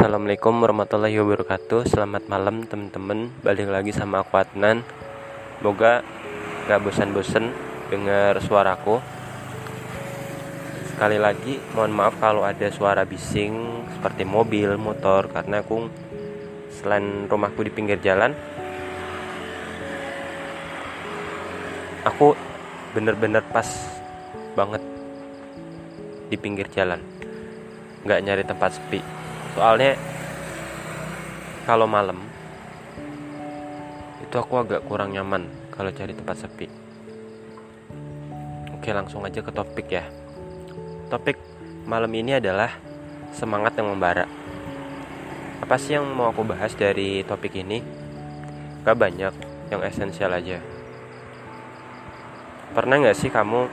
Assalamualaikum warahmatullahi wabarakatuh. Selamat malam teman-teman. Balik lagi sama aku Adnan. Semoga gak bosan-bosan dengar suaraku. Sekali lagi mohon maaf kalau ada suara bising Seperti mobil, motor Karena aku selain rumahku di pinggir jalan Aku bener-bener pas banget di pinggir jalan. Gak nyari tempat sepi soalnya kalau malam itu aku agak kurang nyaman kalau cari tempat sepi. Oke langsung aja ke topik ya. Topik malam ini adalah semangat yang membara. Apa sih yang mau aku bahas dari topik ini? Gak banyak yang esensial aja. Pernah gak sih kamu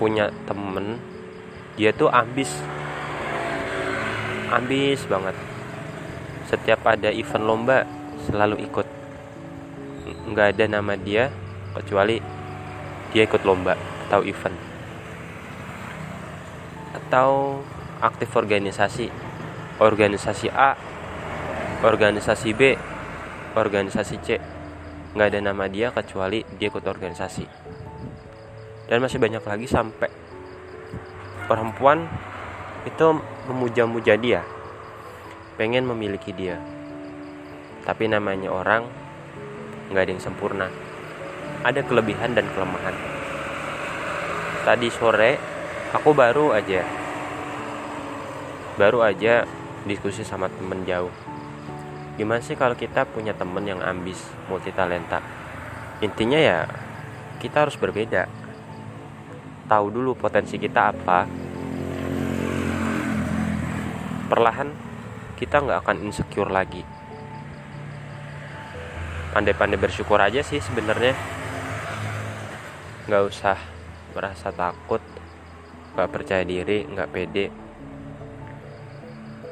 punya temen dia tuh ambis ambis banget. Setiap ada event lomba selalu ikut. Nggak ada nama dia kecuali dia ikut lomba atau event. Atau aktif organisasi. Organisasi A organisasi B organisasi C. Nggak ada nama dia kecuali dia ikut organisasi. Dan masih banyak lagi sampai perempuan itu memuja-muja dia. Pengen memiliki dia. Tapi namanya orang nggak ada yang sempurna. Ada kelebihan dan kelemahan. Tadi sore aku baru aja. Baru aja diskusi sama temen jauh. Gimana sih kalau kita punya temen yang ambis multi talenta intinya ya kita harus berbeda. Tahu dulu potensi kita apa perlahan kita nggak akan insecure lagi. Pandai-pandai bersyukur aja sih sebenarnya. Nggak usah merasa takut nggak percaya diri nggak pede.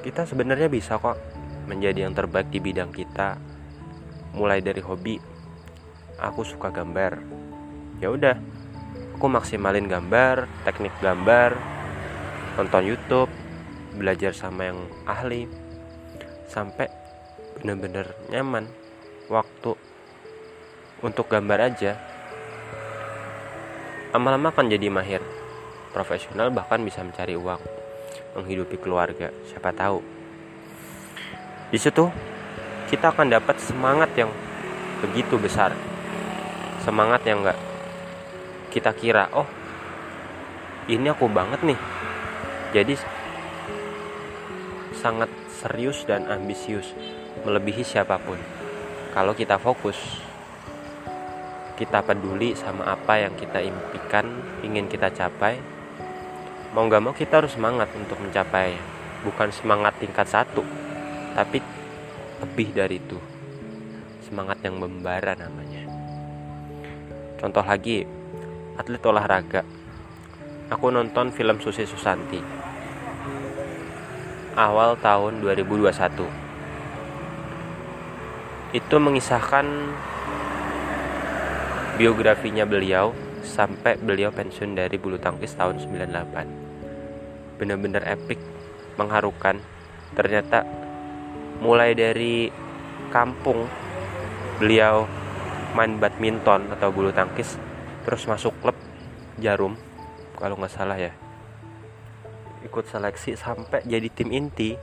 Kita sebenarnya bisa kok menjadi yang terbaik di bidang kita mulai dari hobi. Aku suka gambar. Ya udah aku maksimalin gambar teknik gambar nonton YouTube belajar sama yang ahli sampai bener-bener nyaman. Waktu untuk gambar aja lama-lama akan jadi mahir. Profesional bahkan bisa mencari uang menghidupi keluarga siapa tahu. Di situ kita akan dapat semangat yang begitu besar. Semangat yang enggak kita kira oh ini aku banget nih. Jadi sangat serius dan ambisius melebihi siapa pun. Kalau kita fokus kita peduli sama apa yang kita impikan ingin kita capai mau gak mau kita harus semangat untuk mencapai. Bukan semangat tingkat satu tapi lebih dari itu. Semangat yang membara namanya. Contoh lagi atlet olahraga. Aku nonton film Susi Susanti awal tahun 2021 itu mengisahkan biografinya beliau sampai beliau pensiun dari bulu tangkis tahun 98 benar-benar epic mengharukan. Ternyata mulai dari kampung beliau main badminton atau bulu tangkis terus masuk klub jarum kalau nggak salah ya ikut seleksi sampai jadi tim inti.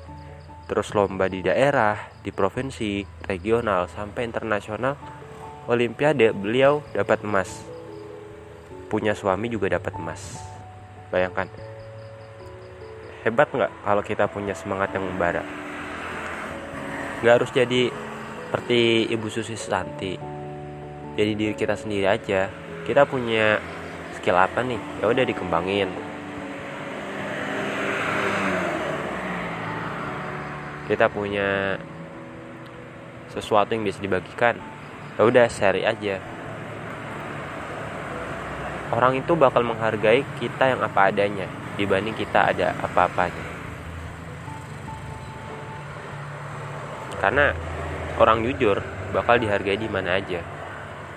Terus lomba di daerah di provinsi regional sampai internasional olimpiade beliau dapat emas. Punya suami juga dapat emas. Bayangkan. Hebat nggak kalau kita punya semangat yang membara? Nggak harus jadi seperti ibu Susi Santi. Jadi diri kita sendiri aja. Kita punya skill apa nih? Ya udah dikembangin kita punya sesuatu yang bisa dibagikan. Ya udah share aja. Orang itu bakal menghargai kita yang apa adanya dibanding kita ada apa-apanya. Karena orang jujur bakal dihargai di mana aja.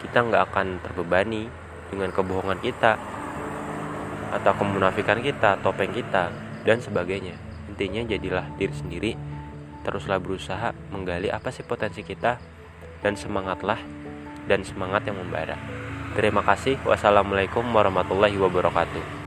Kita nggak akan terbebani dengan kebohongan kita atau kemunafikan kita topeng kita dan sebagainya. Intinya jadilah diri sendiri teruslah berusaha menggali apa sih potensi kita dan semangatlah dan semangat yang membara. Terima kasih. Wassalamualaikum warahmatullahi wabarakatuh